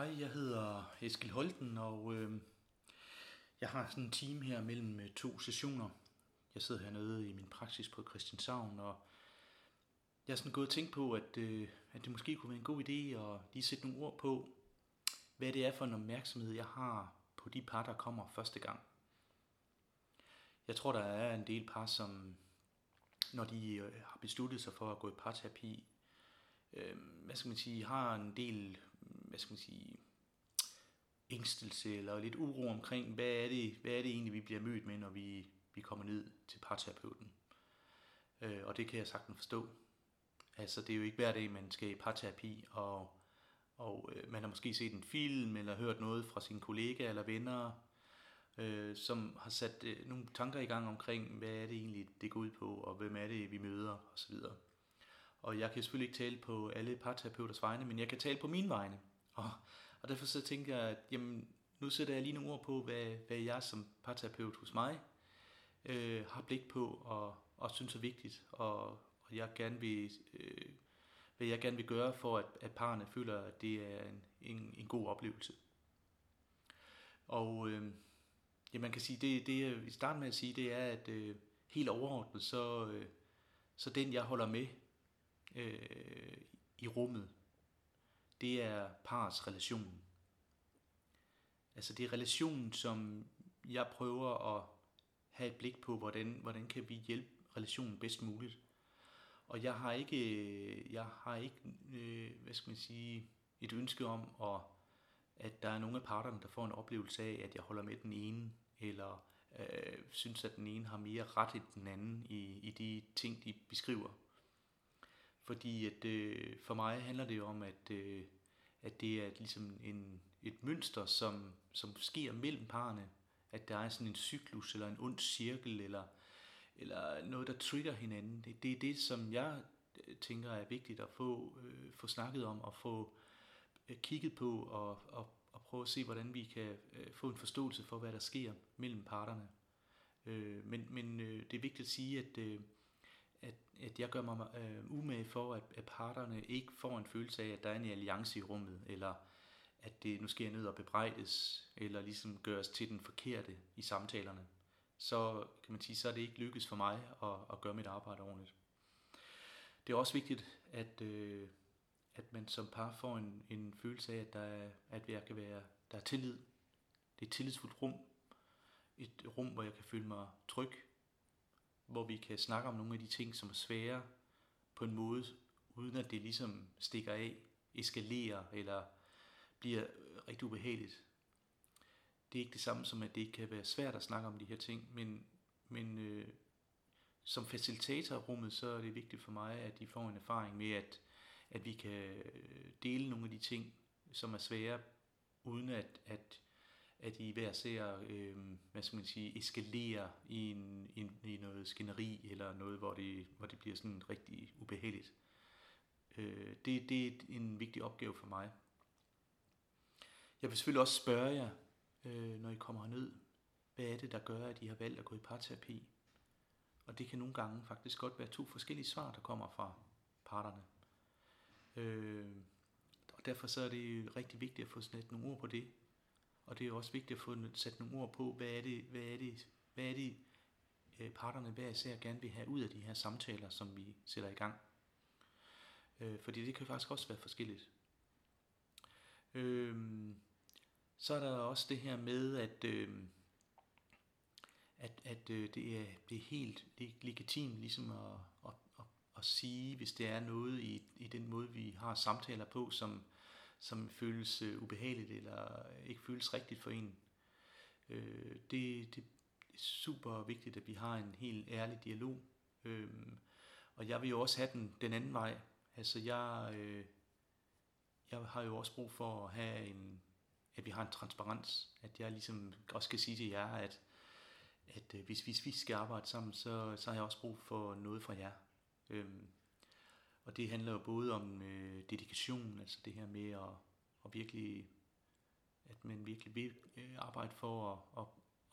Hej, jeg hedder Eskil Holten, og øh, jeg har sådan en team her mellem øh, to sessioner. Jeg sidder hernede i min praksis på Christianshavn, og jeg har sådan gået og tænkt på, at, øh, at det måske kunne være en god idé at lige sætte nogle ord på, hvad det er for en opmærksomhed, jeg har på de par, der kommer første gang. Jeg tror, der er en del par, som når de øh, har besluttet sig for at gå i parterapi, øh, hvad skal man sige, har en del, hvad skal man sige, ængstelse eller lidt uro omkring, hvad er det, hvad er det egentlig, vi bliver mødt med, når vi, vi kommer ned til parterapeuten. Øh, og det kan jeg sagtens forstå. Altså, det er jo ikke hver dag, man skal i parterapi, og, og øh, man har måske set en film, eller hørt noget fra sine kollegaer eller venner, øh, som har sat øh, nogle tanker i gang omkring, hvad er det egentlig, det går ud på, og hvem er det, vi møder, osv. Og jeg kan selvfølgelig ikke tale på alle parterapeuters vegne, men jeg kan tale på mine vegne. Og, og derfor så tænker jeg, at jamen, nu sætter jeg lige nogle ord på, hvad, hvad jeg som parterapeut hos mig øh, har blik på og, og synes er vigtigt, og, og jeg gerne vil, øh, hvad jeg gerne vil gøre for, at, at parerne føler, at det er en, en, en god oplevelse. Og øh, ja, man kan sige, det, det jeg vil starte med at sige, det er, at øh, helt overordnet, så, øh, så den jeg holder med øh, i rummet, det er parets relation. Altså det er relationen, som jeg prøver at have et blik på, hvordan, hvordan kan vi hjælpe relationen bedst muligt. Og jeg har ikke, jeg har ikke øh, hvad skal man sige, et ønske om, at, at der er nogle af parterne, der får en oplevelse af, at jeg holder med den ene, eller øh, synes, at den ene har mere ret end den anden i, i de ting, de beskriver. Fordi at, øh, for mig handler det om, at, øh, at det er ligesom en, et mønster, som, som sker mellem parerne. At der er sådan en cyklus, eller en ond cirkel, eller, eller noget, der trigger hinanden. Det, det er det, som jeg øh, tænker er vigtigt at få, øh, få snakket om, og få øh, kigget på, og, og, og prøve at se, hvordan vi kan øh, få en forståelse for, hvad der sker mellem parterne. Øh, men men øh, det er vigtigt at sige, at... Øh, at, jeg gør mig øh, umage for, at, at parterne ikke får en følelse af, at der er en alliance i rummet, eller at det nu sker ned og bebrejdes, eller ligesom gøres til den forkerte i samtalerne. Så kan man sige, så er det ikke lykkes for mig at, at gøre mit arbejde ordentligt. Det er også vigtigt, at, øh, at man som par får en, en følelse af, at der er, at jeg kan være, der er tillid. Det er et tillidsfuldt rum. Et rum, hvor jeg kan føle mig tryg, hvor vi kan snakke om nogle af de ting, som er svære på en måde, uden at det ligesom stikker af, eskalerer eller bliver rigtig ubehageligt. Det er ikke det samme som, at det ikke kan være svært at snakke om de her ting, men, men øh, som facilitator af rummet, så er det vigtigt for mig, at de får en erfaring med, at, at vi kan øh, dele nogle af de ting, som er svære, uden at, at at I hver ser, øh, hvad skal man sige, eskalere i, en, i, i noget skænderi, eller noget, hvor det, hvor det bliver sådan rigtig ubehageligt. Øh, det, det er en vigtig opgave for mig. Jeg vil selvfølgelig også spørge jer, øh, når I kommer ned, hvad er det, der gør, at I har valgt at gå i parterapi? Og det kan nogle gange faktisk godt være to forskellige svar, der kommer fra parterne. Øh, og derfor så er det rigtig vigtigt at få sat nogle ord på det, og det er også vigtigt at få sat nogle ord på, hvad er det, hvad er det, hvad er det øh, parterne hver især gerne vil have ud af de her samtaler, som vi sætter i gang. Øh, fordi det kan faktisk også være forskelligt. Øh, så er der også det her med, at, at, at det, er, det er helt legitimt ligesom at, at, at, at sige, hvis det er noget i, i den måde, vi har samtaler på, som, som føles øh, ubehageligt eller øh, ikke føles rigtigt for en. Øh, det, det er super vigtigt, at vi har en helt ærlig dialog. Øh, og jeg vil jo også have den, den anden vej. Altså jeg, øh, jeg har jo også brug for at have en, at vi har en transparens. At jeg ligesom også skal sige til jer, at, at øh, hvis, hvis vi skal arbejde sammen, så, så har jeg også brug for noget fra jer. Øh, og det handler jo både om øh, dedikation, altså det her med at, at virkelig, at man virkelig vil øh, arbejde for at, at,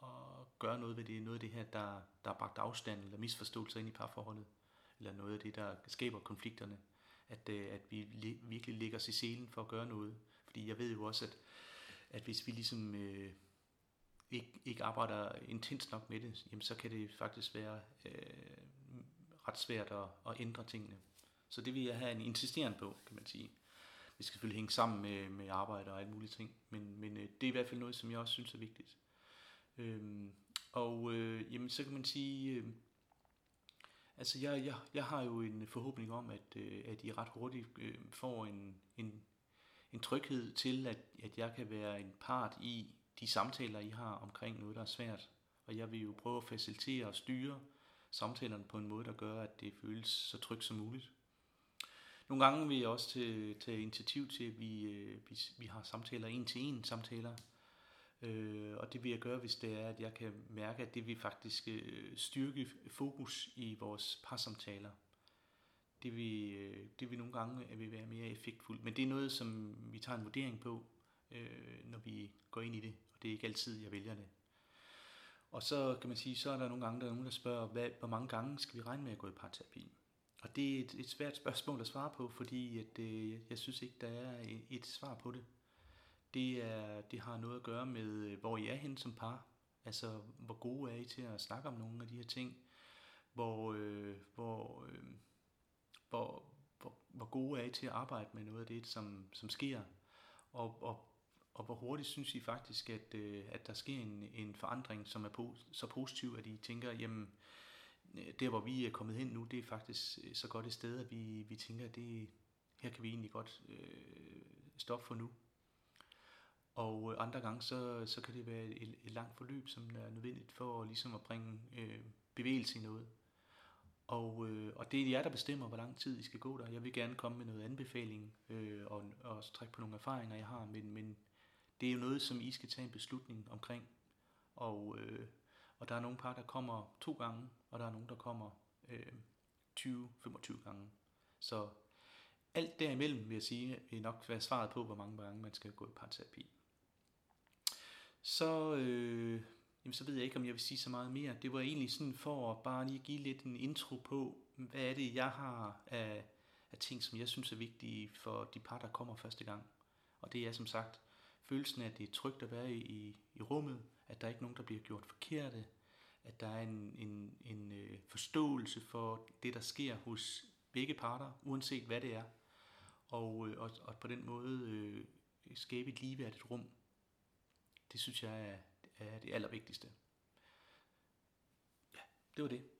at gøre noget ved det, noget af det her, der, der er bragt afstand eller misforståelser ind i parforholdet, eller noget af det, der skaber konflikterne, at, øh, at vi li- virkelig lægger os i selen for at gøre noget. Fordi jeg ved jo også, at, at hvis vi ligesom øh, ikke, ikke arbejder intens nok med det, jamen så kan det faktisk være øh, ret svært at, at ændre tingene. Så det vil jeg have en insisterende på, kan man sige. Det skal selvfølgelig hænge sammen med, med arbejde og alle mulige ting, men, men øh, det er i hvert fald noget, som jeg også synes er vigtigt. Øhm, og øh, jamen, så kan man sige, øh, altså jeg, jeg, jeg har jo en forhåbning om, at, øh, at I ret hurtigt øh, får en, en, en tryghed til, at, at jeg kan være en part i de samtaler, I har omkring noget, der er svært. Og jeg vil jo prøve at facilitere og styre samtalerne på en måde, der gør, at det føles så trygt som muligt. Nogle gange vil jeg også tage, tage initiativ til, at vi, øh, vi, vi har samtaler en til en samtaler. Øh, og det vil jeg gøre, hvis det er, at jeg kan mærke, at det vil faktisk øh, styrke fokus i vores parsamtaler. Det vil, øh, det vil nogle gange øh, vil være mere effektfuldt. Men det er noget, som vi tager en vurdering på, øh, når vi går ind i det. Og det er ikke altid, jeg vælger det. Og så kan man sige, så er der nogle gange, der er nogen, der spørger, hvad, hvor mange gange skal vi regne med at gå i parterapi? Og det er et, et svært spørgsmål at svare på, fordi at, øh, jeg synes ikke, der er et, et svar på det. Det, er, det har noget at gøre med, øh, hvor I er hen som par. Altså, hvor gode er I til at snakke om nogle af de her ting? Hvor, øh, hvor, øh, hvor, hvor, hvor gode er I til at arbejde med noget af det, som, som sker? Og, og, og hvor hurtigt synes I faktisk, at, øh, at der sker en, en forandring, som er po- så positiv, at I tænker, jamen, Øh, der hvor vi er kommet hen nu, det er faktisk øh, så godt et sted, at vi, vi tænker, at det, her kan vi egentlig godt øh, stoppe for nu. Og øh, andre gange, så, så kan det være et, et langt forløb, som er nødvendigt for ligesom at bringe øh, bevægelse i noget. Og, øh, og det er jer, der bestemmer, hvor lang tid I skal gå der. Jeg vil gerne komme med noget anbefaling øh, og, og trække på nogle erfaringer, jeg har, men, men det er jo noget, som I skal tage en beslutning omkring. Og, øh, og der er nogle par, der kommer to gange, og der er nogle, der kommer øh, 20-25 gange. Så alt derimellem, vil jeg sige, vil nok være svaret på, hvor mange gange man skal gå i parterapi. Så, øh, jamen, så ved jeg ikke, om jeg vil sige så meget mere. Det var egentlig sådan for at bare lige give lidt en intro på, hvad er det, jeg har af, af ting, som jeg synes er vigtige for de par, der kommer første gang. Og det er som sagt følelsen af, at det er trygt at være i, i rummet, at der er ikke nogen, der bliver gjort forkerte, at der er en, en, en øh, forståelse for det, der sker hos begge parter, uanset hvad det er, og, øh, og, og på den måde øh, skabe et ligeværdigt rum. Det synes jeg er, er det allervigtigste. Ja, det var det.